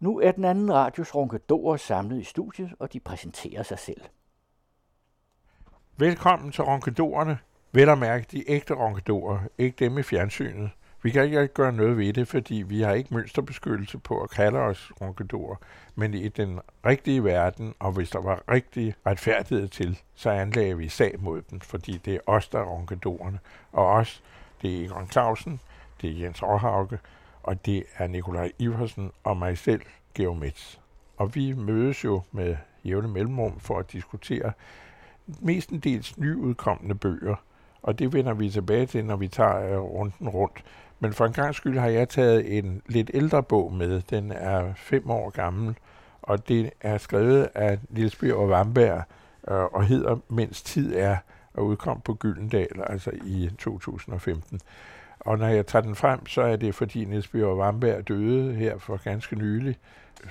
Nu er den anden radios ronkedorer samlet i studiet, og de præsenterer sig selv. Velkommen til ronkedorerne. Vel at mærke de ægte ronkedorer, ikke dem i fjernsynet. Vi kan ikke gøre noget ved det, fordi vi har ikke mønsterbeskyttelse på at kalde os ronkedorer. Men i den rigtige verden, og hvis der var rigtig retfærdighed til, så anlagde vi sag mod dem, fordi det er os, der er ronkedorerne. Og os, det er Egon Clausen, det er Jens Råhauke, og det er Nikolaj Iversen og mig selv, Geomets. Og vi mødes jo med jævne mellemrum for at diskutere mestendels nyudkommende bøger, og det vender vi tilbage til, når vi tager øh, runden rundt. Men for en gang skyld har jeg taget en lidt ældre bog med. Den er fem år gammel, og det er skrevet af Niels Bjørn Vamberg, øh, og hedder Mens tid er, og udkom på Gyldendal, altså i 2015. Og når jeg tager den frem, så er det fordi Niels Bjørn Vamberg døde her for ganske nylig,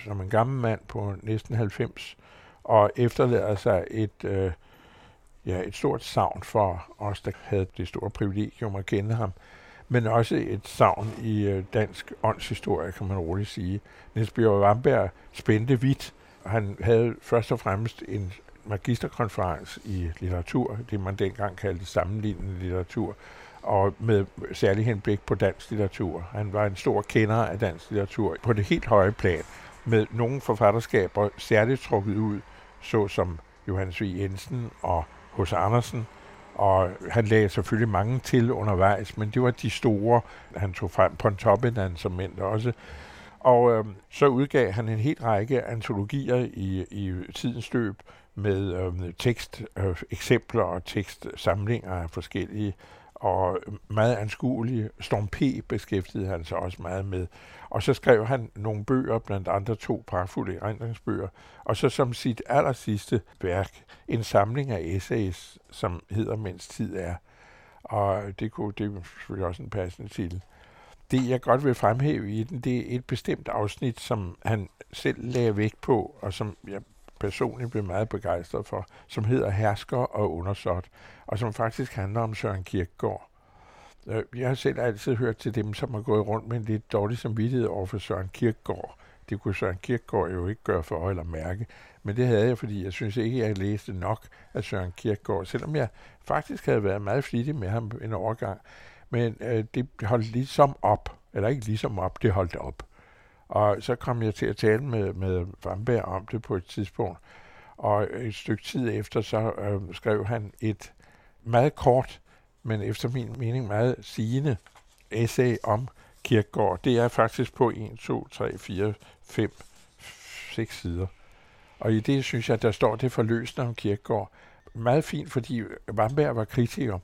som en gammel mand på næsten 90, og efterlader sig et, øh, ja, et stort savn for os, der havde det store privilegium at kende ham men også et savn i øh, dansk åndshistorie, kan man roligt sige. Niels Bjørn Vamberg spændte vidt. Han havde først og fremmest en magisterkonferens i litteratur, det man dengang kaldte sammenlignende litteratur, og med særlig henblik på dansk litteratur. Han var en stor kender af dansk litteratur på det helt høje plan, med nogle forfatterskaber særligt trukket ud, såsom Johannes V. Jensen og H.C. Andersen, og han lagde selvfølgelig mange til undervejs, men det var de store, han tog frem. Pontoppidan som mænd også. Og øh, så udgav han en hel række antologier i, i tidens løb med øhm, øh, teksteksempler øh, og tekstsamlinger af forskellige og meget anskuelige. Storm P. beskæftigede han sig også meget med. Og så skrev han nogle bøger, blandt andre to pragtfulde erindringsbøger, og så som sit aller sidste værk, en samling af essays, som hedder Mens tid er. Og det, kunne, det er selvfølgelig også en passende titel. Det, jeg godt vil fremhæve i den, det er et bestemt afsnit, som han selv lagde vægt på, og som jeg personligt blev meget begejstret for, som hedder Hersker og undersåt, og som faktisk handler om Søren Kierkegaard. Øh, jeg har selv altid hørt til dem, som har gået rundt med en lidt dårlig samvittighed over for Søren Kierkegaard. Det kunne Søren Kierkegaard jo ikke gøre for eller mærke, men det havde jeg, fordi jeg synes ikke, jeg læste nok af Søren Kierkegaard, selvom jeg faktisk havde været meget flittig med ham en overgang. Men øh, det holdt ligesom op, eller ikke ligesom op, det holdt op. Og så kom jeg til at tale med, med Vamberg om det på et tidspunkt, og et stykke tid efter, så øh, skrev han et meget kort men efter min mening meget sigende essay om Kirkegaard. Det er faktisk på 1, 2, 3, 4, 5, 6 sider. Og i det synes jeg, der står det forløsende om Kirkegaard. Meget fint, fordi Vamberg var kritiker.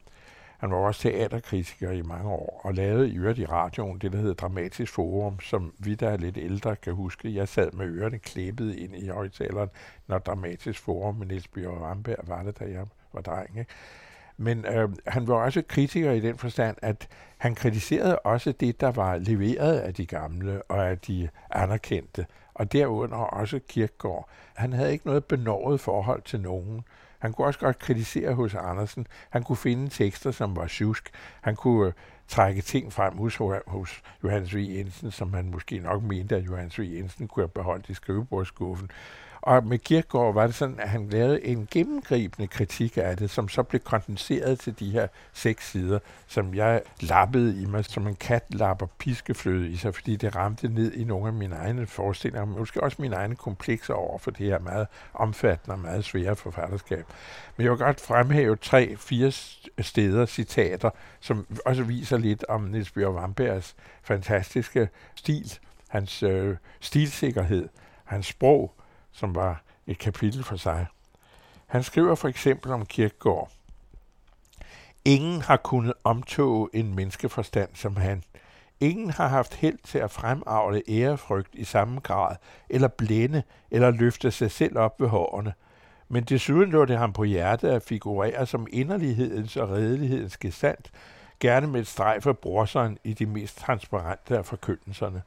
Han var også teaterkritiker i mange år, og lavede i øvrigt i radioen det, der hedder Dramatisk Forum, som vi, der er lidt ældre, kan huske. Jeg sad med ørerne klippet ind i højtaleren, når Dramatisk Forum med Niels Bjørn Ramberg var det, da jeg var dreng. Ikke? Men øh, han var også kritiker i den forstand, at han kritiserede også det, der var leveret af de gamle og af de anerkendte, og derunder også Kirkegaard. Han havde ikke noget benådet forhold til nogen. Han kunne også godt kritisere hos Andersen. Han kunne finde tekster, som var sjusk. Han kunne øh, trække ting frem hos, hos Johannes V. Jensen, som han måske nok mente, at Johannes V. Jensen kunne have beholdt i skrivebordskuffen. Og med Kirkegaard var det sådan, at han lavede en gennemgribende kritik af det, som så blev kondenseret til de her seks sider, som jeg lappede i mig, som en kat lapper piskefløde i sig, fordi det ramte ned i nogle af mine egne forestillinger, måske også mine egne komplekser over for det her meget omfattende og meget svære forfatterskab. Men jeg vil godt fremhæve tre, fire steder, citater, som også viser lidt om Niels Bjørn Vambergs fantastiske stil, hans øh, stilsikkerhed, hans sprog, som var et kapitel for sig. Han skriver for eksempel om Kirkegaard. Ingen har kunnet omtåge en menneskeforstand som han. Ingen har haft held til at fremavle ærefrygt i samme grad, eller blænde, eller løfte sig selv op ved hårene. Men desuden lå det ham på hjertet at figurere som inderlighedens og redelighedens gesandt, gerne med et streg for brorseren i de mest transparente af forkyndelserne.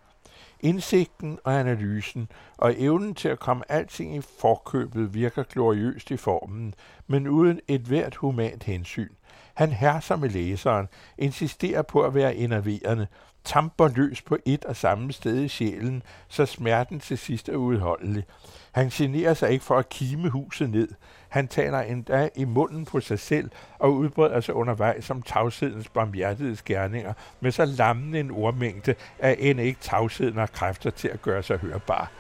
Indsigten og analysen og evnen til at komme alting i forkøbet virker gloriøst i formen, men uden et hvert humant hensyn. Han herser med læseren, insisterer på at være enerverende, tamper løs på et og samme sted i sjælen, så smerten til sidst er udholdelig. Han generer sig ikke for at kime huset ned. Han taler endda i munden på sig selv og udbreder sig undervejs som tavshedens barmhjertigheds gerninger med så lammende en ordmængde, at end ikke tavsheden har kræfter til at gøre sig hørbar.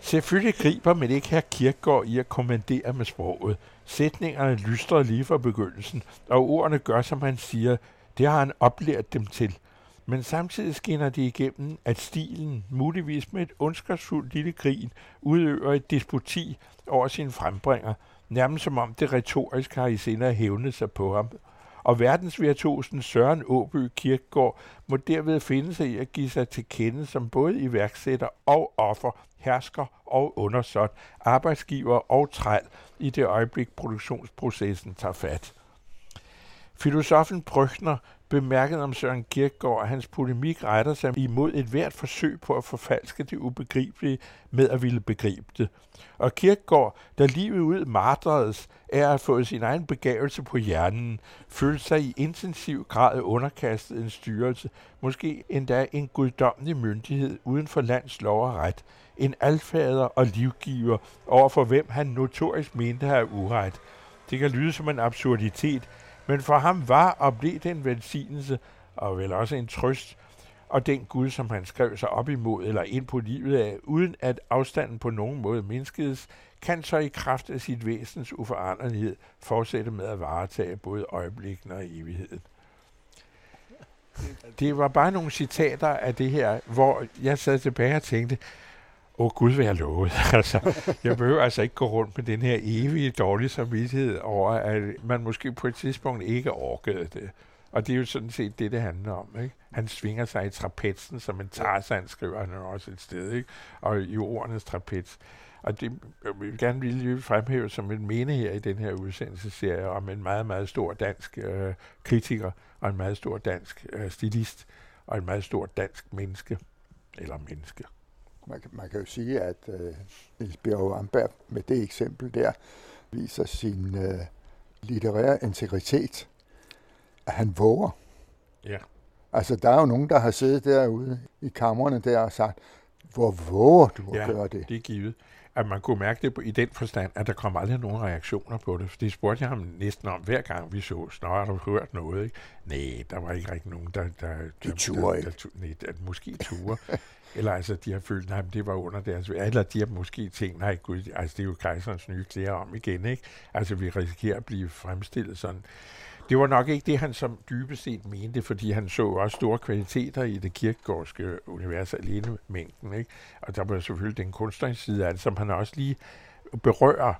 Selvfølgelig griber man ikke her Kirkegaard i at kommandere med sproget. Sætningerne lystrer lige fra begyndelsen, og ordene gør, som han siger. Det har han oplært dem til. Men samtidig skinner det igennem, at stilen, muligvis med et ondskabsfuldt lille grin, udøver et despoti over sin frembringer, nærmest som om det retorisk har i senere hævnet sig på ham. Og verdensvirtuosen Søren Åby Kirkegaard må derved finde sig i at give sig til kende som både iværksætter og offer, hersker og undersåt, arbejdsgiver og træl i det øjeblik produktionsprocessen tager fat. Filosofen Brygner bemærket om Søren Kierkegaard, at hans polemik retter sig imod et hvert forsøg på at forfalske det ubegribelige med at ville begribe det. Og Kierkegaard, der livet ud martredes, er at få sin egen begavelse på hjernen, følte sig i intensiv grad underkastet en styrelse, måske endda en guddommelig myndighed uden for lands lov og ret, en alfader og livgiver, over for hvem han notorisk mente at have uret. Det kan lyde som en absurditet, men for ham var og blev det en velsignelse, og vel også en trøst, og den Gud, som han skrev sig op imod eller ind på livet af, uden at afstanden på nogen måde mindskedes, kan så i kraft af sit væsens uforanderlighed fortsætte med at varetage både øjeblikken og evigheden. Det var bare nogle citater af det her, hvor jeg sad tilbage og tænkte, åh Gud hvad jeg lovet. altså, jeg behøver altså ikke gå rundt med den her evige dårlige samvittighed over, at man måske på et tidspunkt ikke orkede det. Og det er jo sådan set det, det handler om. Ikke? Han svinger sig i trapetsen, som en tarzan, skriver han også et sted, ikke? og i ordenes trapez. Og det jeg vil gerne lige fremhæve som en mene her i den her udsendelsesserie om en meget, meget stor dansk øh, kritiker, og en meget stor dansk øh, stilist, og en meget stor dansk menneske, eller menneske man, man kan jo sige, at øh, Niels Bjerg Amberg med det eksempel der viser sin øh, litterære integritet, at han våger. Ja. Altså, der er jo nogen, der har siddet derude i kammerne der og sagt, hvor våger du at ja, gøre det? det er givet. At man kunne mærke det i den forstand, at der kom aldrig nogen reaktioner på det. Det spurgte jeg ham næsten om, hver gang vi så, snart har du hørt noget? Ikke? Nej, der var ikke rigtig nogen, der... der de turde ikke. Der, der, nej, måske ture. Eller altså, de har følt, at det var under deres... Eller de har måske tænkt, nej gud, altså det er jo kejserens nye klæder om igen, ikke? Altså, vi risikerer at blive fremstillet sådan. Det var nok ikke det, han som dybest set mente, fordi han så også store kvaliteter i det kirkegårdske univers alene mængden, ikke? Og der var selvfølgelig den kunstneriske side af det, som han også lige berører,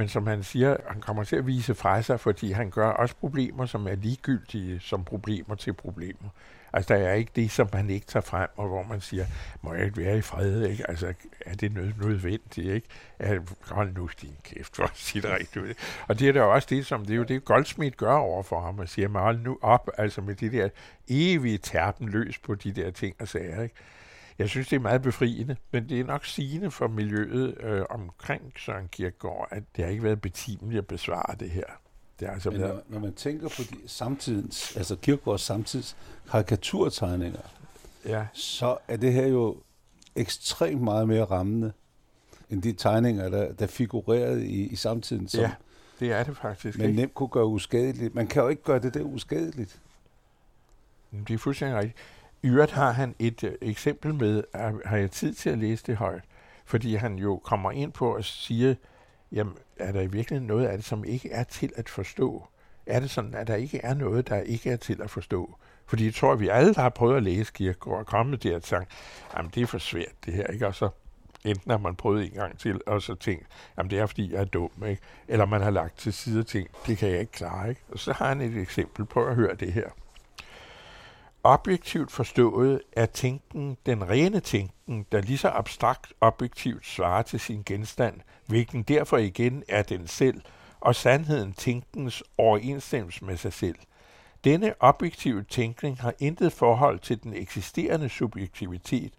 men som han siger, han kommer til at vise fra sig, fordi han gør også problemer, som er ligegyldige som problemer til problemer. Altså, der er ikke det, som man ikke tager frem, og hvor man siger, må jeg ikke være i fred, ikke? Altså, er det noget nødvendigt, ikke? At, hold nu din kæft, for at sige det rigtigt. Og det er da også det, som det er jo det, Goldsmith gør over for ham, og siger, hold nu op, altså med det der evige terpen løs på de der ting og sager, ikke? Jeg synes, det er meget befriende, men det er nok sigende for miljøet øh, omkring Søren Kierkegaard, at det har ikke været betimeligt at besvare det her. Det er altså Men når, når man tænker på de samtidens, altså Kierkegaards samtids karikaturtegninger, ja. så er det her jo ekstremt meget mere rammende end de tegninger, der, der figurerede i, i samtiden. Som ja, det er det faktisk. Man nemt kunne gøre uskadeligt. Man kan jo ikke gøre det der uskadeligt. Det er fuldstændig rigtigt. I øvrigt har han et øh, eksempel med, at, har jeg tid til at læse det højt, fordi han jo kommer ind på at sige, jamen, er der i virkeligheden noget af det, som ikke er til at forstå? Er det sådan, at der ikke er noget, der ikke er til at forstå? Fordi jeg tror, at vi alle, der har prøvet at læse Kierkegaard, og kommet der og tænkt, jamen det er for svært det her, ikke? Og så enten har man prøvet en gang til, og så tænkt, jamen det er fordi, jeg er dum, ikke? Eller man har lagt til side ting, det kan jeg ikke klare, ikke? Og så har han et eksempel på at høre det her. Objektivt forstået er tænken den rene tænken, der lige så abstrakt objektivt svarer til sin genstand, hvilken derfor igen er den selv, og sandheden tænkens overensstemmelse med sig selv. Denne objektive tænkning har intet forhold til den eksisterende subjektivitet,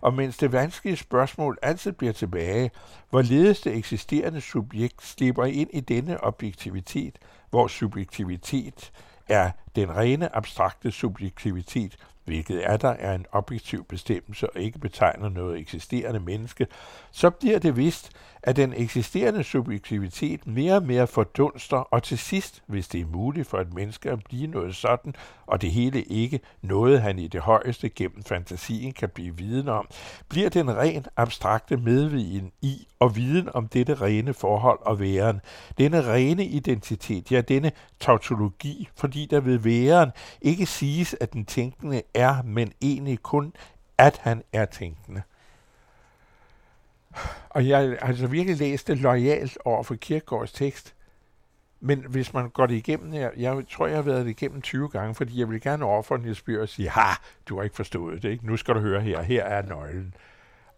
og mens det vanskelige spørgsmål altid bliver tilbage, hvorledes det eksisterende subjekt slipper ind i denne objektivitet, hvor subjektivitet er den rene abstrakte subjektivitet, hvilket er der er en objektiv bestemmelse og ikke betegner noget eksisterende menneske, så bliver det vist, at den eksisterende subjektivitet mere og mere fordunster, og til sidst, hvis det er muligt for et menneske at blive noget sådan, og det hele ikke noget, han i det højeste gennem fantasien kan blive viden om, bliver den ren abstrakte medviden i og viden om dette rene forhold og væren, denne rene identitet, ja denne tautologi, fordi der ved væren ikke siges, at den tænkende er, men egentlig kun, at han er tænkende. Og jeg har altså virkelig læst det lojalt over for Kierkegaards tekst. Men hvis man går det igennem her, jeg tror, jeg har været det igennem 20 gange, fordi jeg vil gerne over for Niels Bjørn og sige, ha, du har ikke forstået det, ikke? nu skal du høre her, her er nøglen.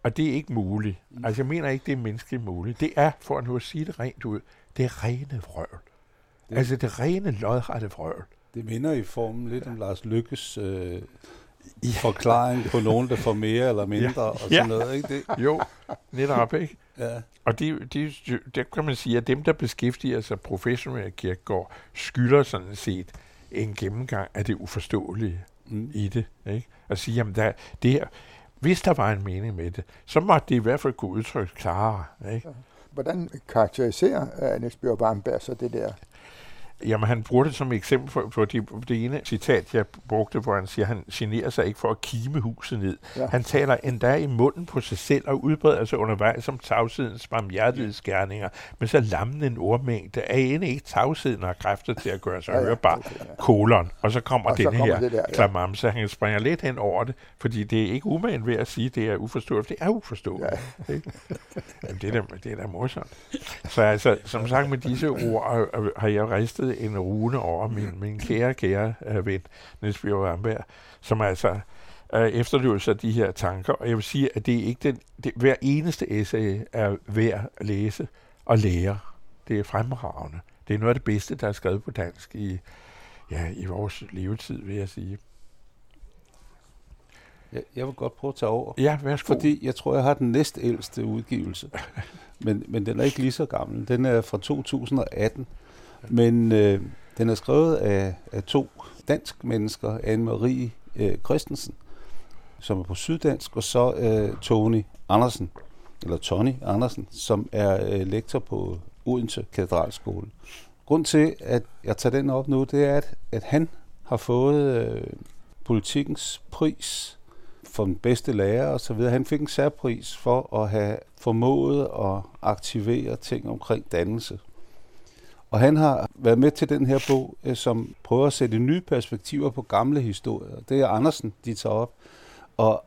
Og det er ikke muligt. Altså jeg mener ikke, det er menneskeligt muligt. Det er, for at nu at sige det rent ud, det er rene vrøvl. Altså det rene lodrette vrøvl. Det minder i formen lidt om Lars Lykkes øh, ja. forklaring på nogen, der får mere eller mindre, ja. og sådan ja. noget, ikke det? Jo, netop, ikke? Ja. Og det, det, det kan man sige, at dem, der beskæftiger sig professionelt kirkegård, skylder sådan set en gennemgang af det uforståelige mm. i det. Ikke? At sige, jamen der, det her, hvis der var en mening med det, så måtte det i hvert fald kunne udtrykke klarere. Ikke? Hvordan karakteriserer uh, Niels Bjørn Barnberg så det der Jamen, han bruger det som eksempel for, for det, det ene citat, jeg brugte, hvor han siger, at han generer sig ikke for at kime huset ned. Ja. Han taler endda i munden på sig selv og udbreder sig undervejs som tavshedens barmhjertighedsgerninger, med så lammende en ordmængde, at ene ikke tavsheden har kræfter til at gøre sig ja, ja, hørbar. Okay, ja. Kolon. Og så kommer og den så kommer her der, ja. klamamse. Han springer lidt hen over det, fordi det er ikke umagen ved at sige, at det er uforståeligt. Det er uforståeligt. Ja. Jamen, det, er da, det er da morsomt. Så altså, som sagt med disse ord har jeg ristet en rune over min, min kære, kære uh, ven, Niels Bjørn Ramberg, som altså uh, efterlever sig de her tanker. Og jeg vil sige, at det er ikke den, det, hver eneste essay er værd at læse og lære. Det er fremragende. Det er noget af det bedste, der er skrevet på dansk i, ja, i vores levetid, vil jeg sige. Jeg, jeg vil godt prøve at tage over. Ja, værsgo. Fordi jeg tror, jeg har den næstældste udgivelse. men, men den er ikke lige så gammel. Den er fra 2018. Men øh, den er skrevet af, af to dansk mennesker, Anne-Marie øh, Christensen, som er på syddansk, og så øh, Tony Andersen, eller Tony Andersen, som er øh, lektor på Odense Katedralskole. Grund til, at jeg tager den op nu, det er, at, at han har fået øh, politikens pris for den bedste lærer og så videre. Han fik en særpris for at have formået at aktivere ting omkring dannelse. Og han har været med til den her bog, øh, som prøver at sætte nye perspektiver på gamle historier. Det er Andersen, de tager op. Og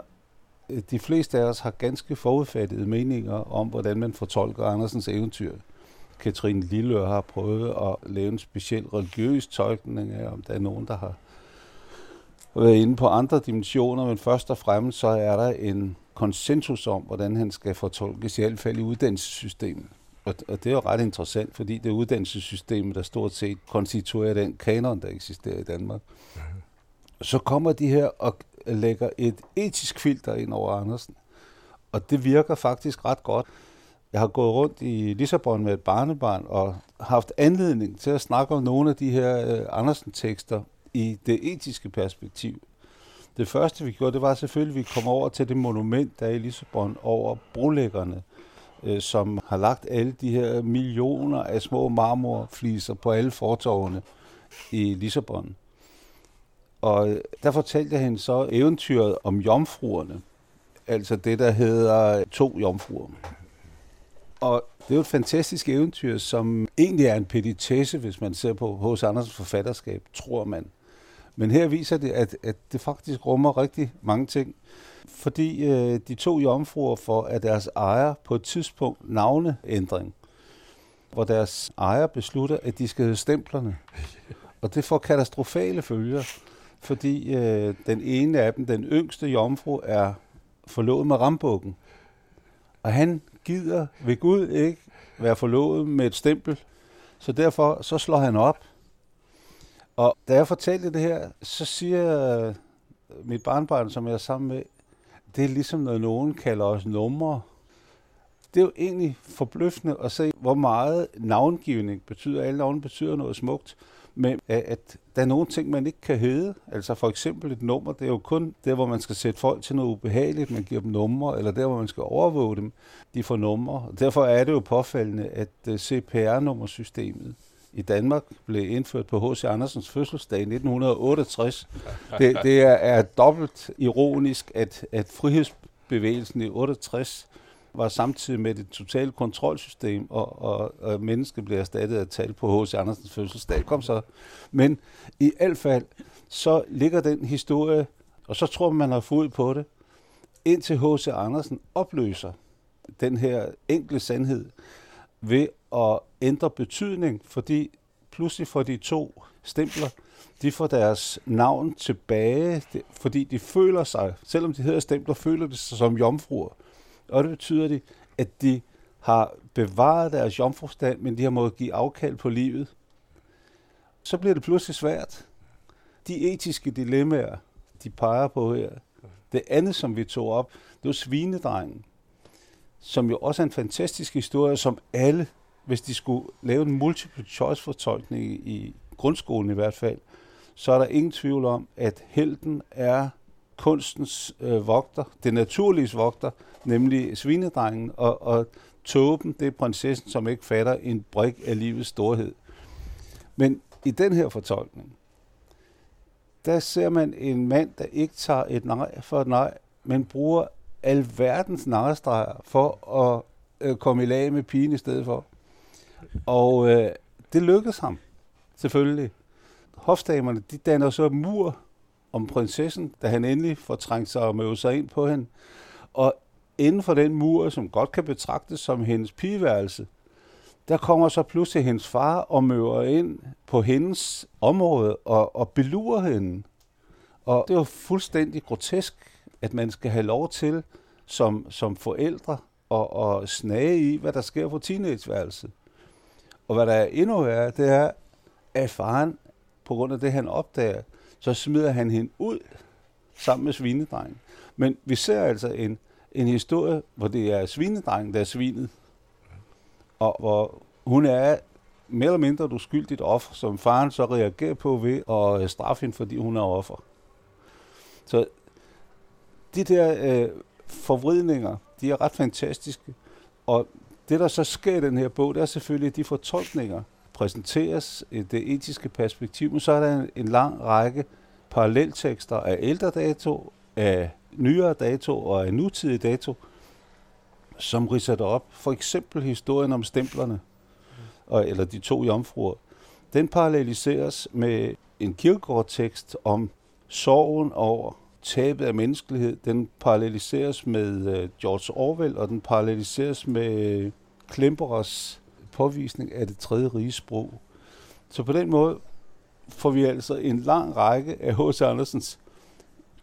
øh, de fleste af os har ganske forudfattede meninger om, hvordan man fortolker Andersens eventyr. Katrine Lillør har prøvet at lave en speciel religiøs tolkning af, om der er nogen, der har været inde på andre dimensioner, men først og fremmest så er der en konsensus om, hvordan han skal fortolkes, i hvert fald i uddannelsessystemet. Og, og det er jo ret interessant, fordi det er uddannelsessystemet, der stort set konstituerer den kanon, der eksisterer i Danmark. Ja. Så kommer de her og lægger et etisk filter ind over Andersen. Og det virker faktisk ret godt. Jeg har gået rundt i Lissabon med et barnebarn og haft anledning til at snakke om nogle af de her uh, Andersen-tekster i det etiske perspektiv. Det første vi gjorde, det var selvfølgelig, at vi kom over til det monument, der er i Lissabon over brolæggerne, øh, som har lagt alle de her millioner af små marmorfliser på alle fortovene i Lissabon. Og øh, der fortalte han så eventyret om jomfruerne, altså det, der hedder to jomfruer. Og det er jo et fantastisk eventyr, som egentlig er en petitesse, hvis man ser på H.C. Andersens forfatterskab, tror man. Men her viser det, at, at det faktisk rummer rigtig mange ting fordi øh, de to jomfruer får af deres ejer på et tidspunkt navneændring, hvor deres ejer beslutter, at de skal hedde stemplerne. Og det får katastrofale følger, fordi øh, den ene af dem, den yngste jomfru, er forlovet med rambukken. Og han gider ved Gud ikke være forlovet med et stempel, så derfor så slår han op. Og da jeg fortalte det her, så siger øh, mit barnbarn, som jeg er sammen med, det er ligesom, når nogen kalder os numre. Det er jo egentlig forbløffende at se, hvor meget navngivning betyder. Alle navne betyder noget smukt. men at der er nogle ting, man ikke kan hedde. Altså for eksempel et nummer, det er jo kun der, hvor man skal sætte folk til noget ubehageligt, man giver dem numre, eller der, hvor man skal overvåge dem, de får numre. Derfor er det jo påfaldende, at uh, CPR-nummersystemet i Danmark blev indført på H.C. Andersens fødselsdag i 1968. Det, det er, er dobbelt ironisk, at, at frihedsbevægelsen i 68 var samtidig med det totale kontrolsystem, og, og, og mennesket blev erstattet af tal på H.C. Andersens fødselsdag. Kom så. Men i alt fald, så ligger den historie, og så tror man, man har fået på det, indtil H.C. Andersen opløser den her enkle sandhed ved at ændre betydning, fordi pludselig får de to stempler, de får deres navn tilbage, fordi de føler sig, selvom de hedder stempler, føler de sig som jomfruer. Og det betyder de, at de har bevaret deres jomfrustand, men de har måttet give afkald på livet. Så bliver det pludselig svært. De etiske dilemmaer, de peger på her. Det andet, som vi tog op, det var svinedrengen, som jo også er en fantastisk historie, som alle, hvis de skulle lave en multiple choice fortolkning i grundskolen i hvert fald, så er der ingen tvivl om, at helten er kunstens øh, vogter, det naturlige vogter, nemlig svinedrengen, og, og tåben, det er prinsessen, som ikke fatter en brik af livets storhed. Men i den her fortolkning, der ser man en mand, der ikke tager et nej for et nej, men bruger alverdens narrestreger for at øh, komme i lag med pigen i stedet for. Og øh, det lykkedes ham, selvfølgelig. Hofdamerne, de danner så mur om prinsessen, da han endelig får trængt sig og møde sig ind på hende. Og inden for den mur, som godt kan betragtes som hendes pigeværelse, der kommer så pludselig hendes far og møder ind på hendes område og, og belurer hende. Og det var fuldstændig grotesk, at man skal have lov til som, som forældre at, at snage i, hvad der sker på teenageværelset. Og hvad der er endnu værre, det er, at faren, på grund af det han opdager, så smider han hende ud sammen med svinedrengen. Men vi ser altså en, en historie, hvor det er svinedrengen, der er svinet, og hvor hun er mere eller mindre et uskyldigt offer, som faren så reagerer på ved at øh, straffe hende, fordi hun er offer. Så de der øh, forvridninger, de er ret fantastiske. Og det, der så sker i den her bog, det er selvfølgelig, at de fortolkninger præsenteres i det etiske perspektiv, men så er der en, en lang række paralleltekster af ældre dato, af nyere dato og af nutidig dato, som ridser det op. For eksempel historien om stemplerne, og, eller de to jomfruer. Den paralleliseres med en kirkegårdtekst om sorgen over tabet af menneskelighed. Den paralleliseres med øh, George Orwell, og den paralleliseres med øh, Klemperers påvisning af det tredje rige sprog. Så på den måde får vi altså en lang række af H.C. Andersens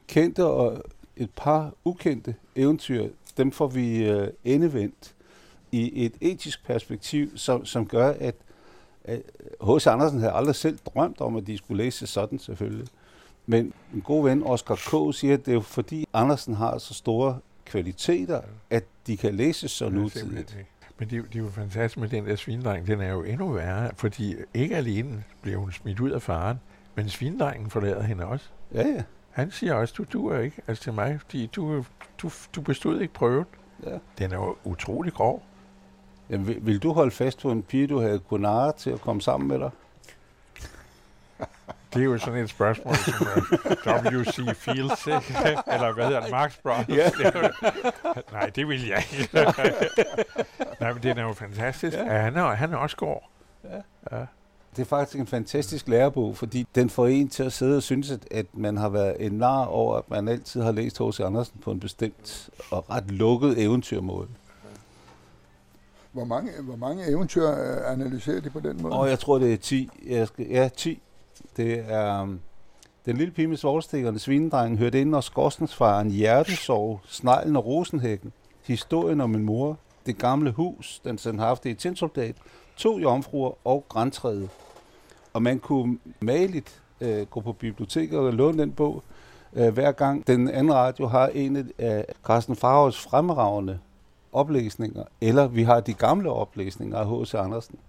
kendte og et par ukendte eventyr, dem får vi øh, endevendt i et etisk perspektiv, som, som gør, at H.C. Andersen havde aldrig selv drømt om, at de skulle læse sådan selvfølgelig. Men en god ven, Oscar K., siger, at det er jo fordi Andersen har så store kvaliteter, at de kan læses så nutidigt. Men det, det er jo fantastisk med den der svindreng. Den er jo endnu værre, fordi ikke alene bliver hun smidt ud af faren, men svindrengen forlader hende også. Ja, ja. Han siger også, du duer ikke, altså til mig, fordi du, du, du bestod ikke prøven. Ja. Den er jo utrolig grov. Jamen, vil, vil du holde fast på en pige, du havde kunnet til at komme sammen med dig? Det er jo sådan et spørgsmål, som uh, øh, W.C. Fields, ikke? eller hvad hedder det, Marx Brothers. Ja. Nej, det vil jeg ikke. Nej, men det er jo fantastisk. Ja. Ja, han, er, han er også går. Ja. ja. Det er faktisk en fantastisk lærebog, fordi den får en til at sidde og synes, at, at man har været en nar over, at man altid har læst H.C. Andersen på en bestemt og ret lukket eventyrmåde. Hvor mange, hvor mange eventyr øh, analyserer de på den måde? Og jeg tror, det er 10. Jeg skal, ja, 10. Det er um, den lille pige med svoglstikkerne, svinedrengen, hørte ind, når skorstensfaren hjertesov, sneglen og rosenhækken, historien om min mor, det gamle hus, den sendhaftige tinsoldat, to jomfruer og græntræet. Og man kunne maligt øh, gå på biblioteket og låne den bog, øh, hver gang den anden radio har en af Carsten Farhavs fremragende oplæsninger, eller vi har de gamle oplæsninger af H.C. Andersen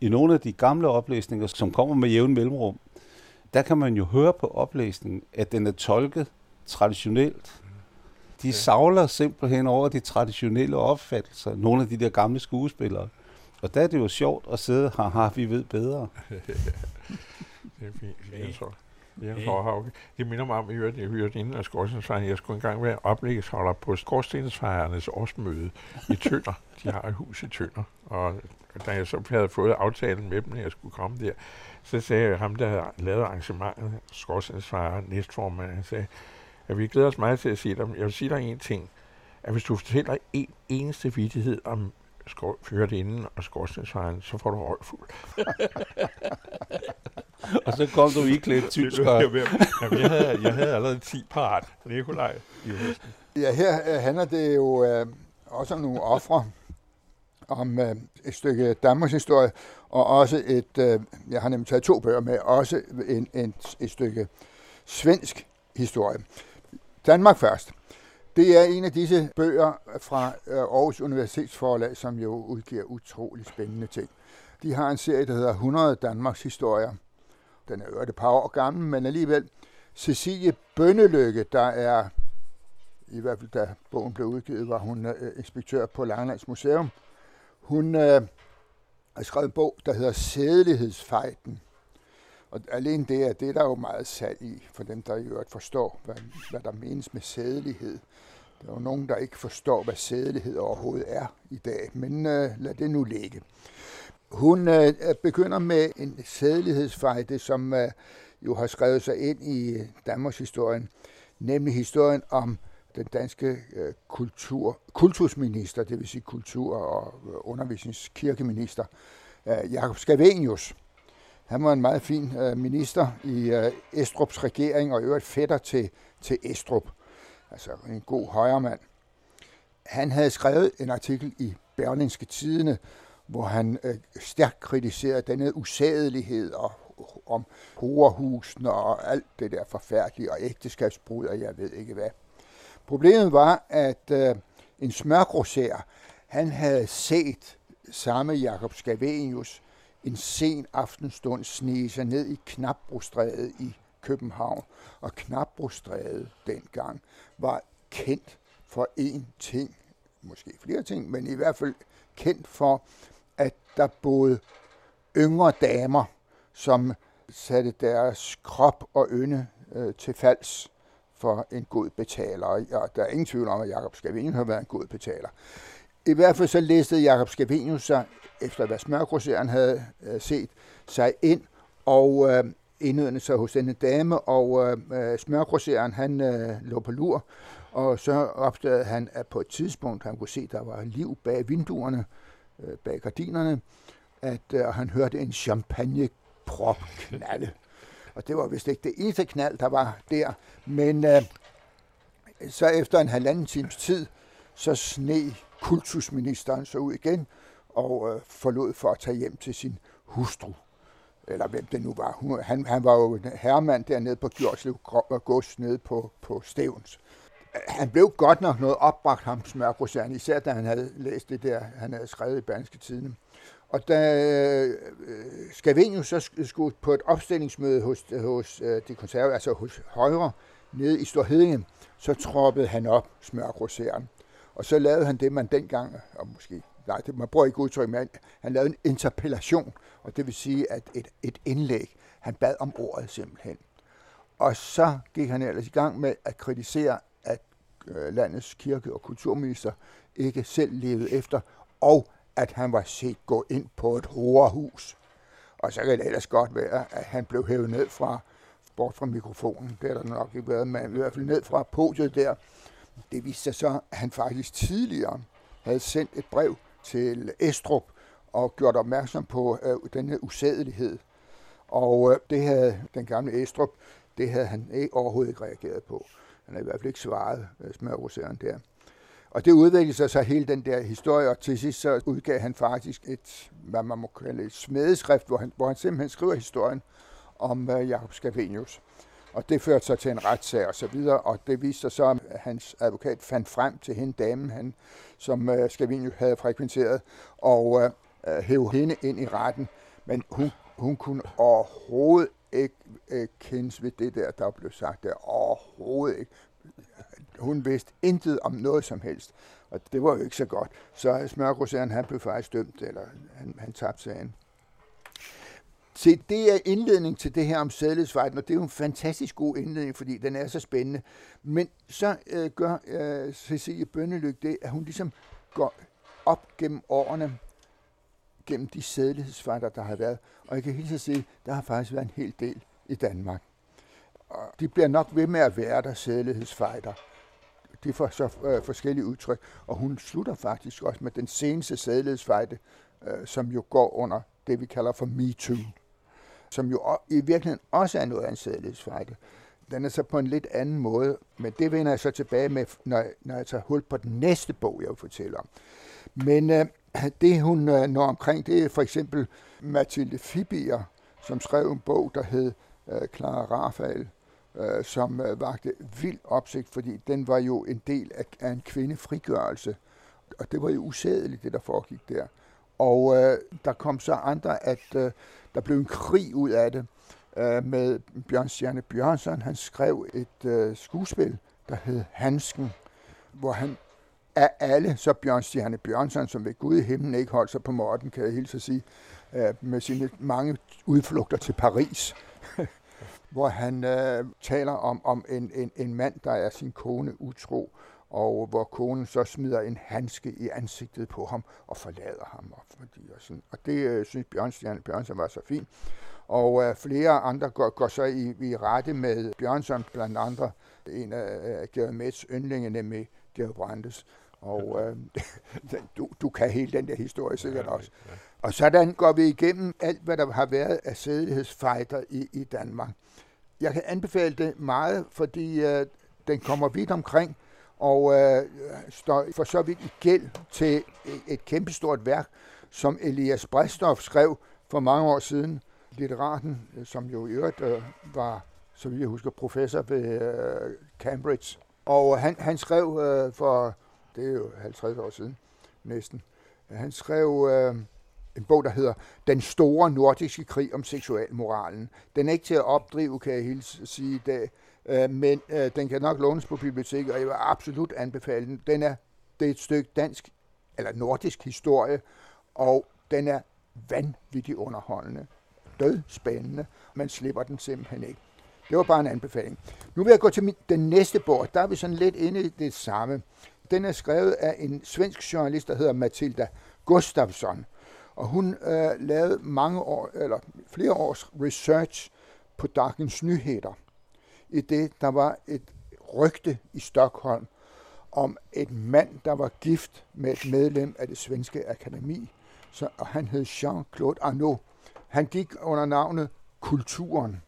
i nogle af de gamle oplæsninger, som kommer med jævn mellemrum, der kan man jo høre på oplæsningen, at den er tolket traditionelt. De savler simpelthen over de traditionelle opfattelser, nogle af de der gamle skuespillere. Og der er det jo sjovt at sidde, haha, vi ved bedre. det er fint. Jeg tror, jeg tror, okay. Det minder mig om, at jeg hørte inden af Skorstensfejren. Jeg skulle engang være oplægsholder på Skorstensfejernes årsmøde i Tønder. De har et hus i Tønder. Og da jeg så havde fået aftalen med dem, når jeg skulle komme der, så sagde jeg ham, der havde lavet arrangementet, Skorstensfejren, næstformand, han sagde, at vi glæder os meget til at se dem. Jeg vil sige dig en ting, at hvis du fortæller en eneste vidighed om ført inden og skorstensfejren, så får du røgfuld. og så kom du i klædt tyskere. Jamen, jeg, havde, jeg havde allerede 10 parat. Nikolaj i høsten. Ja, her handler det jo øh, også om nogle ofre, om øh, et stykke Danmarks historie, og også et, øh, jeg har nemlig taget to bøger med, også en, en, et stykke svensk historie. Danmark først. Det er en af disse bøger fra øh, Aarhus Universitetsforlag, som jo udgiver utrolig spændende ting. De har en serie, der hedder 100 Danmarks historier. Den er øvrigt et par år gammel, men alligevel. Cecilie Bønnelykke, der er, i hvert fald da bogen blev udgivet, var hun øh, inspektør på Langelands Museum. Hun øh, har skrevet en bog, der hedder Sædelighedsfejden. Og alene det at det, der er jo meget salg i, for dem, der i øvrigt forstår, hvad, hvad der menes med sædelighed. Der er jo nogen, der ikke forstår, hvad sædelighed overhovedet er i dag, men øh, lad det nu ligge. Hun øh, begynder med en sædelighedsfejde, som øh, jo har skrevet sig ind i øh, Danmarks historien, nemlig historien om den danske øh, kultur, kultusminister, det vil sige kultur- og øh, undervisningskirkeminister, øh, Jakob Scavenius. Han var en meget fin øh, minister i øh, Estrups regering, og i øvrigt fætter til, til Estrup altså en god højremand. Han havde skrevet en artikel i Berlingske Tidene, hvor han øh, stærkt kritiserede denne usædelighed og øh, om horehusene og alt det der forfærdelige og ægteskabsbrud og jeg ved ikke hvad. Problemet var, at øh, en smørgrosær, han havde set samme Jakob Scavenius en sen aftenstund snige sig ned i Knapbrostrædet i København. Og Knapbrostrædet dengang var kendt for én ting, måske flere ting, men i hvert fald kendt for, at der boede yngre damer, som satte deres krop og ynde øh, til falds for en god betaler. Og der er ingen tvivl om, at Jakob Skavenius har været en god betaler. I hvert fald så læste Jakob Skavenius sig, efter hvad smørgroseren havde øh, set, sig ind og øh, indødende sig hos denne dame, og øh, øh, han øh, lå på lur, og så opdagede han, at på et tidspunkt, han kunne se, at der var liv bag vinduerne, øh, bag gardinerne, at øh, han hørte en champagneprop knalde. Og det var vist ikke det eneste knald, der var der, men øh, så efter en halvanden times tid, så sne kultusministeren så ud igen og øh, forlod for at tage hjem til sin hustru eller hvem det nu var. Han, han var jo herremand dernede på Gjordslev øh, Gods nede på, på Stævns. Han blev godt nok noget opbragt, ham smørgrosjern, især da han havde læst det der, han havde skrevet i Berlingske Tidene. Og da øh, Scavenius så skulle på et opstillingsmøde hos, hos øh, de konservative, altså hos Højre, nede i Storhedinge, så troppede han op smørgrosjern. Og så lavede han det, man dengang, og måske nej, det, man bruger ikke udtryk, men han lavede en interpellation, og det vil sige, at et, et indlæg, han bad om ordet simpelthen. Og så gik han ellers i gang med at kritisere, at øh, landets kirke- og kulturminister ikke selv levede efter, og at han var set gå ind på et horehus. Og så kan det ellers godt være, at han blev hævet ned fra, bort fra mikrofonen. Det er der nok ikke været, men i hvert fald ned fra podiet der. Det viste sig så, at han faktisk tidligere havde sendt et brev til Estrup og gjort opmærksom på øh, denne usædelighed. Og øh, det havde den gamle Estrup, det havde han ikke, overhovedet ikke reageret på. Han havde i hvert fald ikke svaret øh, der. Og det udviklede sig så hele den der historie, og til sidst så udgav han faktisk et, hvad man må kalde et smedeskrift, hvor han, hvor han simpelthen skriver historien om øh, Jakob Scavenius. Og det førte så til en retssag og så videre, og det viste sig så, at hans advokat fandt frem til hende damen, han, som uh, Scavenius havde frekventeret, og uh, hævde hende ind i retten Men hun, hun kunne overhovedet ikke øh, kendes ved det der, der blev sagt der. Overhovedet ikke. Hun vidste intet om noget som helst. Og det var jo ikke så godt. Så smørgroseren, han blev faktisk dømt, eller han, han tabte sagen. Se, det er indledning til det her om sædlighedsfejden, og det er jo en fantastisk god indledning, fordi den er så spændende. Men så øh, gør øh, Cecilie Bønnelyk det, at hun ligesom går op gennem årene, gennem de sædlighedsfejder, der har været. Og jeg kan helt så sige, der har faktisk været en hel del i Danmark. Og de bliver nok ved med at være der, sædlighedsfejder. De får så øh, forskellige udtryk. Og hun slutter faktisk også med den seneste sædlighedsfejde, øh, som jo går under det, vi kalder for MeToo som jo i virkeligheden også er noget af en sædelighedsfejde. Den er så på en lidt anden måde, men det vender jeg så tilbage med, når, jeg, når jeg tager hul på den næste bog, jeg vil fortælle om. Men øh, det, hun øh, når omkring, det er for eksempel Mathilde Fibier, som skrev en bog, der hed øh, Clara Rafael, øh, som øh, vagte vild opsigt, fordi den var jo en del af, af en kvindefrigørelse. Og det var jo usædeligt, det der foregik der. Og øh, der kom så andre, at øh, der blev en krig ud af det øh, med Bjørn Stjerne Bjørnsson. Han skrev et øh, skuespil, der hed Hansken, hvor han af alle, så Bjørn Stjerne Bjørnsson, som ved Gud i himlen ikke holdt sig på Morten, kan jeg helt så sige, øh, med sine mange udflugter til Paris, hvor han øh, taler om, om en, en, en mand, der er sin kone utro, og hvor konen så smider en handske i ansigtet på ham og forlader ham. Og, fordi, og, sådan. og det øh, synes Bjørnstjerne Bjørnsen var så fint. Og øh, flere andre går, går så i, i rette med Bjørnson, blandt andre en af øh, Gerard Mets yndlinge, nemlig Gerard Brandes. Og øh, du, du kan hele den der historie sikkert også. Og sådan går vi igennem alt, hvad der har været af sædelighedsfejder i, i Danmark. Jeg kan anbefale det meget, fordi øh, den kommer vidt omkring, og øh, står for så vidt i gæld til et kæmpestort værk, som Elias Brestoff skrev for mange år siden. Litteraten, øh, som jo i øvrigt øh, var, så vidt jeg husker, professor ved øh, Cambridge. Og han, han skrev øh, for, det er jo 50 år siden næsten, han skrev øh, en bog, der hedder Den store nordiske krig om seksualmoralen. Den er ikke til at opdrive, kan jeg hilse sige i dag, Øh, men øh, den kan nok lånes på biblioteket, og jeg vil absolut anbefale den. Den er, det er et stykke dansk, eller nordisk historie, og den er vanvittigt underholdende, død spændende. Man slipper den simpelthen ikke. Det var bare en anbefaling. Nu vil jeg gå til min, den næste bog. Der er vi sådan lidt inde i det samme. Den er skrevet af en svensk journalist, der hedder Matilda Gustafsson. Og hun øh, lavede mange år, eller flere års research på Dagens Nyheder i det, der var et rygte i Stockholm om et mand, der var gift med et medlem af det svenske akademi, så, og han hed Jean-Claude Arnaud. Han gik under navnet Kulturen.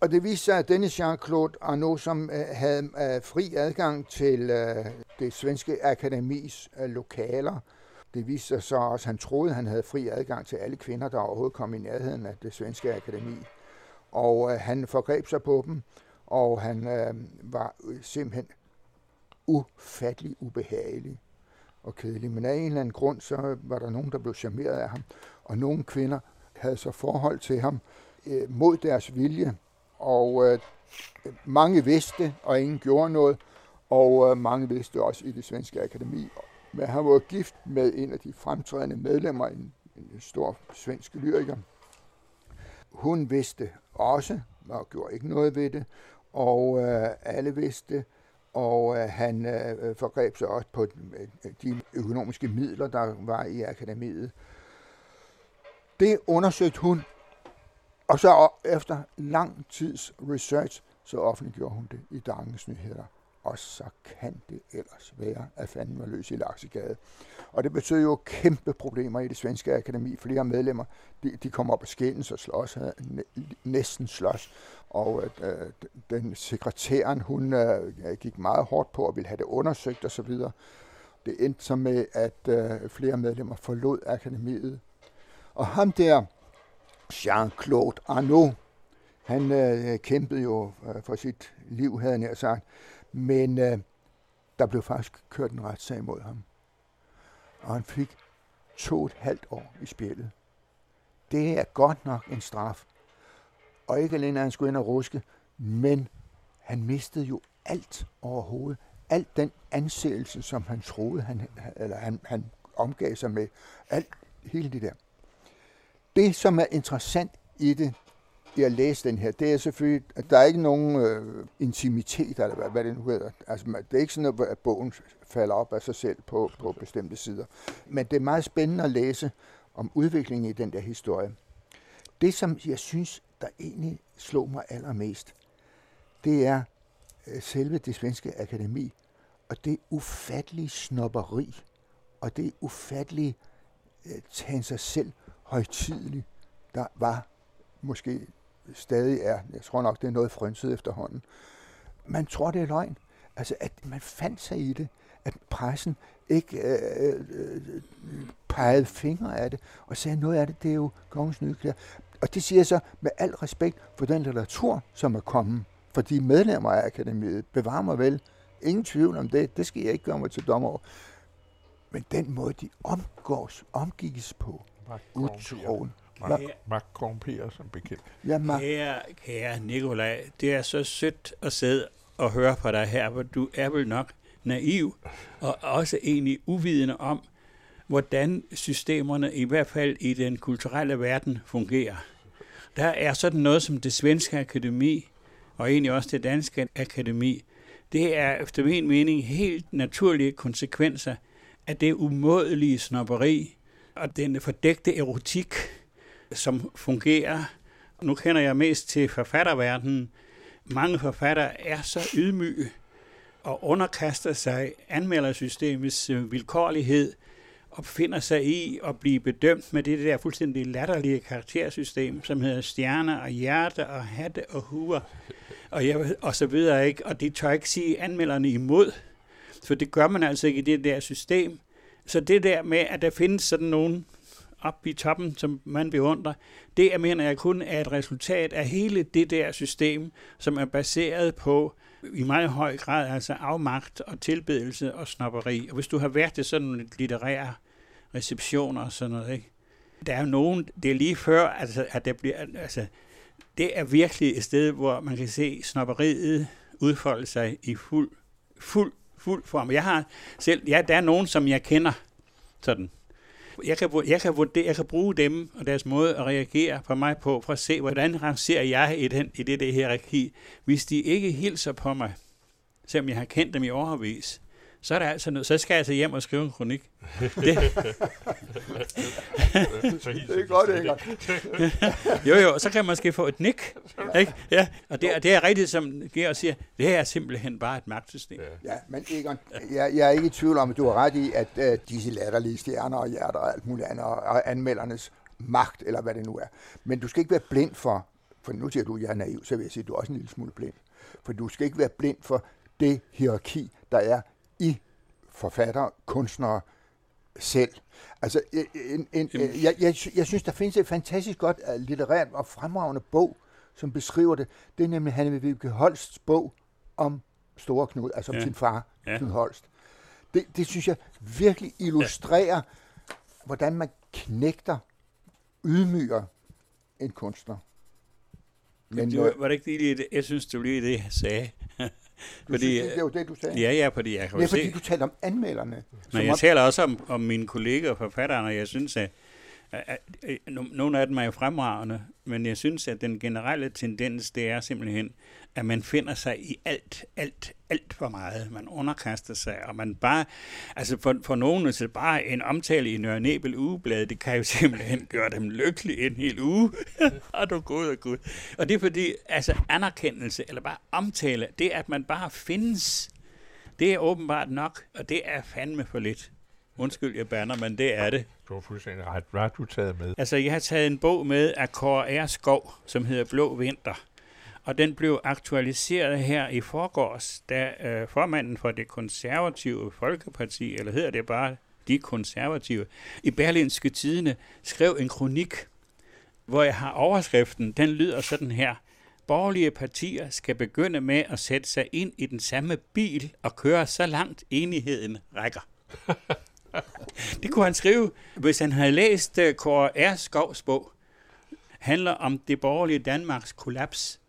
Og det viste sig, at denne Jean-Claude Arnaud, som øh, havde øh, fri adgang til øh, det svenske akademis øh, lokaler, det viste sig så også, at han troede, at han havde fri adgang til alle kvinder, der overhovedet kom i nærheden af det svenske akademi og øh, han forgreb sig på dem, og han øh, var øh, simpelthen ufattelig ubehagelig og kedelig. Men af en eller anden grund, så var der nogen, der blev charmeret af ham, og nogle kvinder havde så forhold til ham øh, mod deres vilje, og øh, mange vidste, og ingen gjorde noget, og øh, mange vidste også i det svenske akademi. Men han var gift med en af de fremtrædende medlemmer, en, en stor svensk lyriker. Hun vidste også, og gjorde ikke noget ved det, og øh, alle vidste og øh, han øh, forgreb sig også på øh, de økonomiske midler, der var i akademiet. Det undersøgte hun, og så efter lang tids research, så offentliggjorde hun det i Dagens Nyheder og så kan det ellers være, at fanden var løs i Laksegade. Og det betød jo kæmpe problemer i det svenske akademi. Flere medlemmer, de, de kom op og skændes og slås, næsten slås. Og øh, den sekretæren, hun øh, gik meget hårdt på og ville have det undersøgt osv. Det endte så med, at øh, flere medlemmer forlod akademiet. Og ham der, Jean-Claude Arnaud, han øh, kæmpede jo øh, for sit liv, havde han sagt. Men øh, der blev faktisk kørt en retssag mod ham. Og han fik to og et halvt år i spillet. Det er godt nok en straf. Og ikke alene at han skulle ind og ruske, men han mistede jo alt overhovedet. Alt den anseelse, som han troede, han, eller han, han omgav sig med. Alt, hele det der. Det, som er interessant i det, det at læse den her, det er selvfølgelig, at der er ikke nogen øh, intimitet, eller hvad, hvad det nu hedder. Altså, det er ikke sådan, at bogen falder op af sig selv på, på bestemte sider. Men det er meget spændende at læse om udviklingen i den der historie. Det, som jeg synes, der egentlig slog mig allermest, det er øh, selve det svenske akademi, og det ufattelige snopperi, og det ufattelige øh, tage sig selv højtideligt, der var måske stadig er, jeg tror nok, det er noget frynset efterhånden. Man tror, det er løgn. Altså, at man fandt sig i det, at pressen ikke øh, øh, pegede fingre af det, og sagde, noget af det, det er jo kongens nye klæder. Og det siger jeg så med al respekt for den litteratur, som er kommet, for de medlemmer af akademiet. Bevar mig vel. Ingen tvivl om det. Det skal jeg ikke gøre mig til dommer over. Men den måde, de omgås, omgives på, utroen. Mark korrumperer som bekendt. Ja, Mark. Kære, kære Nikolaj, det er så sødt at sidde og høre på dig her, hvor du er vel nok naiv, og også egentlig uvidende om, hvordan systemerne, i hvert fald i den kulturelle verden, fungerer. Der er sådan noget som det svenske akademi, og egentlig også det danske akademi. Det er efter min mening helt naturlige konsekvenser af det umådelige snopperi og den fordægte erotik, som fungerer. Nu kender jeg mest til forfatterverdenen. Mange forfattere er så ydmyge og underkaster sig anmeldersystemets øh, vilkårlighed og finder sig i at blive bedømt med det der fuldstændig latterlige karaktersystem, som hedder stjerner og hjerte og hatte og huer og, jeg, og så videre. Ikke? Og det tør ikke sige anmelderne imod, for det gør man altså ikke i det der system. Så det der med, at der findes sådan nogen op i toppen, som man beundrer, det er, mener jeg kun er et resultat af hele det der system, som er baseret på i meget høj grad altså afmagt og tilbedelse og snopperi. Og hvis du har været til sådan nogle litterære receptioner og sådan noget, ikke? der er jo nogen, det er lige før, altså, at der bliver, altså, det er virkelig et sted, hvor man kan se snopperiet udfolde sig i fuld, fuld, fuld form. Jeg har selv, ja, der er nogen, som jeg kender sådan jeg kan, jeg, kan vurdere, jeg kan bruge dem og deres måde at reagere på mig på, for at se, hvordan rangerer jeg i, den, i det der hierarki. Hvis de ikke hilser på mig, selvom jeg har kendt dem i overvis, så er der altså noget, så skal jeg altså hjem og skrive en kronik. Det, det er godt, godt. jo, jo, så kan man måske få et nik. Ikke? Ja, og det, det er rigtigt, som Georg siger, det er simpelthen bare et magtsystem. Ja, men Egon, jeg, jeg er ikke i tvivl om, at du har ret i, at uh, disse latterlige stjerner og hjerter og alt muligt andet, og anmeldernes magt, eller hvad det nu er. Men du skal ikke være blind for, for nu siger du, at jeg er naiv, så vil jeg sige, at du er også en lille smule blind. For du skal ikke være blind for det hierarki, der er i forfatter, kunstnere selv. Altså, en, en, jeg, jeg, jeg synes, der findes et fantastisk godt uh, litterært og fremragende bog, som beskriver det. Det er nemlig Hanne Vibeke Holsts bog om Store Knud, altså om ja. sin far, ja. Knud Holst. Det, det synes jeg virkelig illustrerer, ja. hvordan man knægter, ydmyger en kunstner. Men, det var, var det ikke lige det, jeg synes, det var lige det, jeg sagde. Fordi, synes, det er jo det, du sagde. Ja, ja, fordi jeg kan ja, fordi se, du taler om anmelderne. Men jeg om... taler også om, om mine kolleger og forfattere, og jeg synes, at nogle af dem er jo fremragende, men jeg synes, at den generelle tendens, det er simpelthen, at man finder sig i alt, alt, alt for meget. Man underkaster sig, og man bare, altså for, for nogen, så bare en omtale i Nørre Nebel ugeblad, det kan jo simpelthen gøre dem lykkelige en hel uge. og du gud og gud. Og det er fordi, altså anerkendelse, eller bare omtale, det at man bare findes, det er åbenbart nok, og det er fandme for lidt. Undskyld, jeg banner, men det er det. Du har fuldstændig ret. Hvad har du taget med? Altså, jeg har taget en bog med af Kåre Skov, som hedder Blå Vinter og den blev aktualiseret her i forgårs, da øh, formanden for det konservative Folkeparti, eller hedder det bare de konservative, i Berlinske Tidene skrev en kronik, hvor jeg har overskriften, den lyder sådan her. Borgerlige partier skal begynde med at sætte sig ind i den samme bil og køre så langt enigheden rækker. Det kunne han skrive, hvis han havde læst øh, Kåre R. Skovs bog. handler om det borgerlige Danmarks kollaps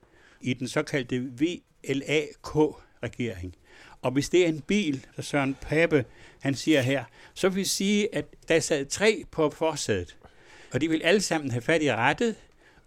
i den såkaldte VLAK-regering. Og hvis det er en bil, så Søren Pape, han siger her, så vil sige, at der sad tre på forsædet, og de vil alle sammen have fat i rettet,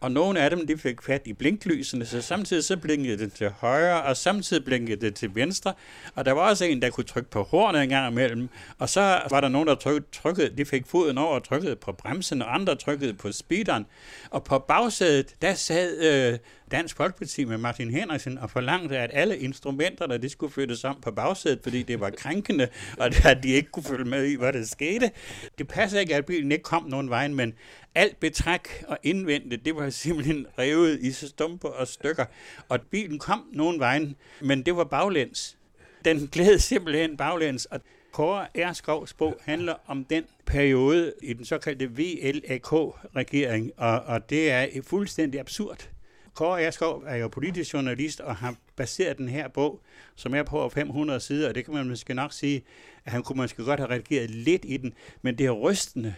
og nogle af dem de fik fat i blinklysene, så samtidig så blinkede det til højre, og samtidig blinkede det til venstre. Og der var også en, der kunne trykke på hornet en gang imellem. Og så var der nogen, der trykkede, trykkede de fik foden over og trykkede på bremsen, og andre trykkede på speederen. Og på bagsædet, der sad øh, Dansk Folkeparti med Martin Henriksen og forlangte, at alle instrumenterne de skulle flyttes om på bagsædet, fordi det var krænkende, og at de ikke kunne følge med i, hvad der skete. Det passer ikke, at bilen ikke kom nogen vej, men alt betræk og indvendte, det var simpelthen revet i stumper og stykker. Og bilen kom nogen vejen, men det var baglæns. Den glæde simpelthen baglæns, og Kåre Erskovs bog handler om den periode i den såkaldte VLAK-regering, og, og det er fuldstændig absurd. Kåre Erskov er jo politisk journalist og har baseret den her bog, som er på 500 sider, og det kan man måske nok sige, at han kunne måske godt have redigeret lidt i den, men det er rystende,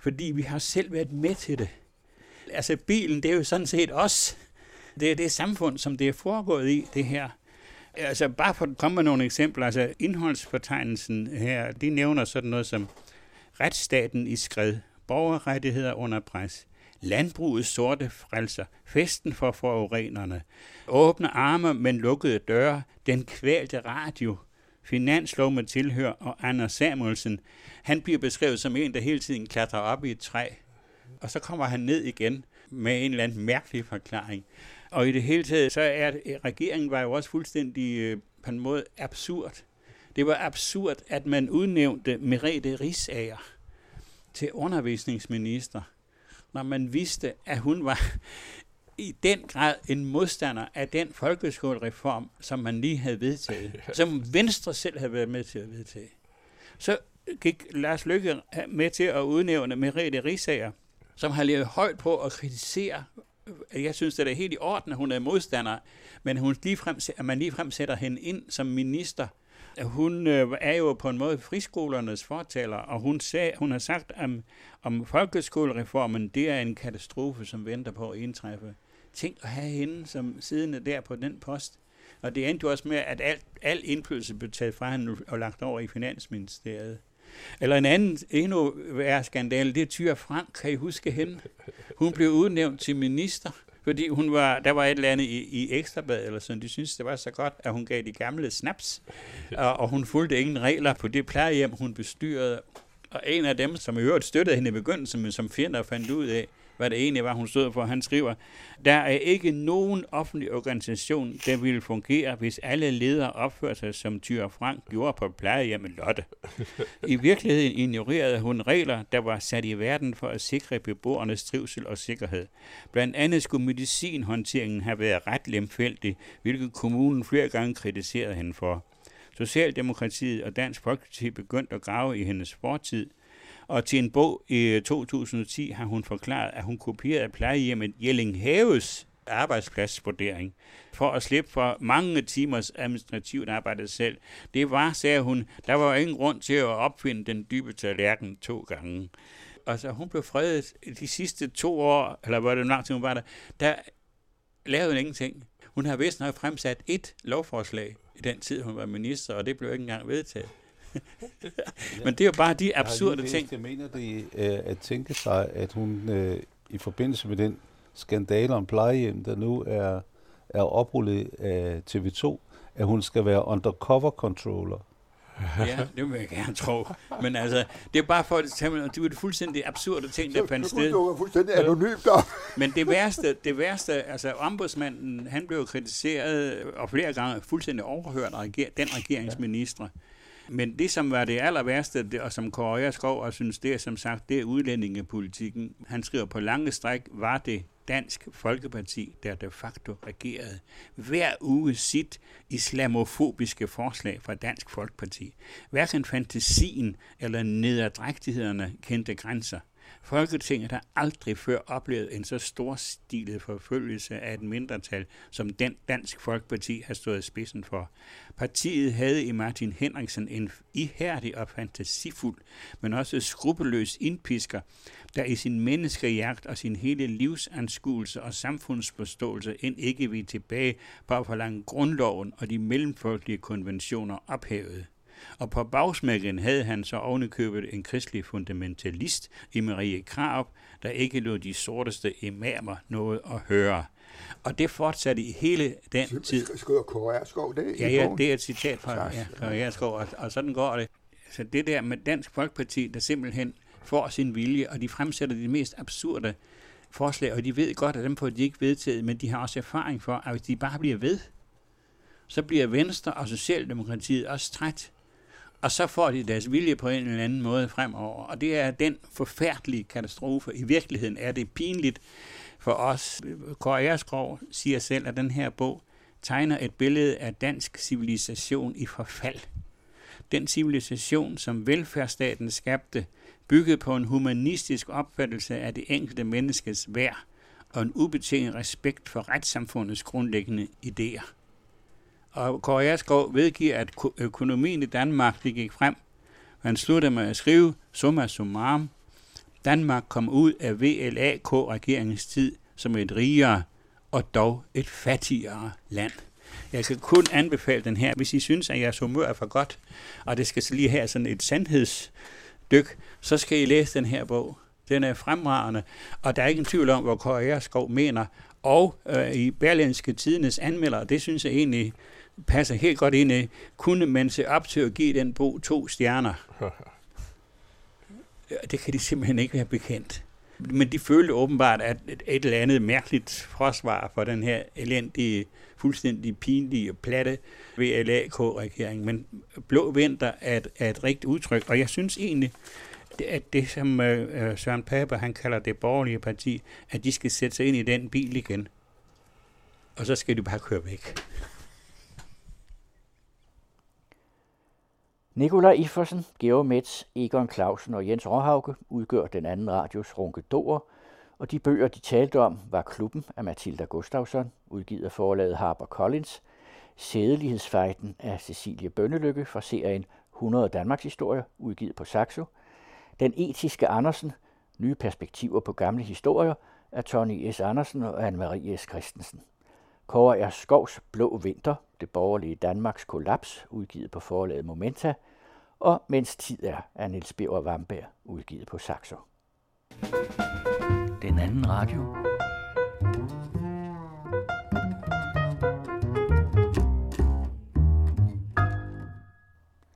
fordi vi har selv været med til det. Altså bilen, det er jo sådan set os. Det er det samfund, som det er foregået i, det her. Altså bare for at komme med nogle eksempler, altså indholdsfortegnelsen her, de nævner sådan noget som retsstaten i skred, borgerrettigheder under pres, landbrugets sorte frelser, festen for forurenerne, åbne arme, men lukkede døre, den kvælte radio, finanslov med tilhør og Anders Samuelsen, han bliver beskrevet som en, der hele tiden klatrer op i et træ, og så kommer han ned igen med en eller anden mærkelig forklaring. Og i det hele taget, så er det, regeringen var jo også fuldstændig øh, på en måde absurd. Det var absurd, at man udnævnte Merete Risager til undervisningsminister, når man vidste, at hun var i den grad en modstander af den folkeskolereform, som man lige havde vedtaget, som Venstre selv havde været med til at vedtage. Så gik Lars Lykke med til at udnævne Merete Risager, som har levet højt på at kritisere jeg synes, det er helt i orden, at hun er modstander, men hun ligefrem, at man ligefrem sætter hende ind som minister. Hun øh, er jo på en måde friskolernes fortaler, og hun, sag, hun har sagt om, om folkeskolereformen, det er en katastrofe, som venter på at indtræffe. Tænk at have hende som siddende der på den post. Og det endte jo også med, at alt, al indflydelse blev taget fra hende og lagt over i Finansministeriet. Eller en anden endnu værre skandale, det er Tyre Frank. Kan I huske hende? Hun blev udnævnt til minister, fordi hun var, der var et eller andet i, i Ekstrabad, eller sådan, de synes det var så godt, at hun gav de gamle snaps, og, og hun fulgte ingen regler på det plejehjem, hun bestyrede. Og en af dem, som i øvrigt støttede hende i begyndelsen, men som fjender fandt ud af, hvad det egentlig var, hun stod for. Han skriver, der er ikke nogen offentlig organisation, der ville fungere, hvis alle ledere opførte sig, som Tyre Frank gjorde på plejehjemmet Lotte. I virkeligheden ignorerede hun regler, der var sat i verden for at sikre beboernes trivsel og sikkerhed. Blandt andet skulle medicinhåndteringen have været ret lemfældig, hvilket kommunen flere gange kritiserede hende for. Socialdemokratiet og Dansk Folkeparti begyndte at grave i hendes fortid, og til en bog i øh, 2010 har hun forklaret, at hun kopierede plejehjemmet Jellinghaves arbejdspladsvurdering for at slippe for mange timers administrativt arbejde selv. Det var, sagde hun, der var ingen grund til at opfinde den dybe tallerken to gange. Altså, hun blev fredet de sidste to år, eller hvor det nok tid hun var der, der lavede hun ingenting. Hun har vist nok fremsat et lovforslag i den tid, hun var minister, og det blev ikke engang vedtaget. Men det er jo bare de absurde jeg ting. Jeg mener det øh, at tænke sig, at hun øh, i forbindelse med den skandale om plejehjem, der nu er, er oprullet af TV2, at hun skal være undercover controller. ja, det vil jeg gerne tro. Men altså, det er bare for at det er fuldstændig absurde ting, der fandt sted. Det er fuldstændig anonymt op. Men det værste, det værste, altså ombudsmanden, han blev kritiseret og flere gange fuldstændig overhørt af den regeringsminister. Ja men det, som var det aller værste, det, og som Kåre Skov og synes, det er som sagt, det er udlændingepolitikken. Han skriver på lange stræk, var det Dansk Folkeparti, der de facto regerede hver uge sit islamofobiske forslag fra Dansk Folkeparti. Hverken fantasien eller nederdrægtighederne kendte grænser. Folketinget har aldrig før oplevet en så storstilet forfølgelse af et mindretal, som den Dansk Folkeparti har stået spidsen for. Partiet havde i Martin Henriksen en ihærdig og fantasifuld, men også skrupelløs indpisker, der i sin menneskejagt og sin hele livsanskuelse og samfundsforståelse end ikke vil tilbage på at forlange grundloven og de mellemfolkelige konventioner ophævet. Og på bagsmækken havde han så ovenikøbet en kristelig fundamentalist i Marie Krab, der ikke lod de sorteste imamer noget at høre. Og det fortsatte i hele den tid. Skriver Kåre Erskov det? Ja, ja, det er et citat fra ja, Kåre Erskov, og, og sådan går det. Så det der med Dansk Folkeparti, der simpelthen får sin vilje, og de fremsætter de mest absurde forslag, og de ved godt, at dem får de ikke vedtaget, men de har også erfaring for, at hvis de bare bliver ved, så bliver Venstre og Socialdemokratiet også træt og så får de deres vilje på en eller anden måde fremover. Og det er den forfærdelige katastrofe. I virkeligheden er det pinligt for os. Kåre Erskrog siger selv, at den her bog tegner et billede af dansk civilisation i forfald. Den civilisation, som velfærdsstaten skabte, byggede på en humanistisk opfattelse af det enkelte menneskes værd og en ubetinget respekt for retssamfundets grundlæggende idéer. Og Kåre Jaskov vedgiver, at økonomien i Danmark det gik frem. Han slutter med at skrive, summa summarum, Danmark kom ud af VLAK-regeringens tid som et rigere og dog et fattigere land. Jeg kan kun anbefale den her, hvis I synes, at jeres humør er for godt, og det skal så lige have sådan et sandhedsdyk, så skal I læse den her bog. Den er fremragende, og der er ikke en tvivl om, hvor Kåre mener. Og øh, i Berlinske Tidenes anmelder, det synes jeg egentlig passer helt godt ind i, kunne man se op til at give den bog to stjerner. Det kan de simpelthen ikke være bekendt. Men de følte åbenbart, at et eller andet mærkeligt forsvar for den her elendige, fuldstændig pinlige og platte VLAK-regering. Men blå vinter er et, er et rigtigt udtryk, og jeg synes egentlig, at det som øh, Søren Pape, han kalder det borgerlige parti, at de skal sætte sig ind i den bil igen. Og så skal de bare køre væk. Nikolaj Iffersen, Georg Metz, Egon Clausen og Jens Råhauke udgør den anden radios runkedorer, og de bøger, de talte om, var Klubben af Mathilda Gustafsson, udgivet af forlaget Harper Collins, Sædelighedsfejden af Cecilie Bønnelykke fra serien 100 Danmarks historier, udgivet på Saxo, Den etiske Andersen, Nye perspektiver på gamle historier af Tony S. Andersen og Anne-Marie S. Christensen. Kåre R. Skovs Blå Vinter, det borgerlige Danmarks kollaps, udgivet på forlaget Momenta, og Mens tid er af Niels Bjørn Vamberg, udgivet på Saxo. Den anden radio.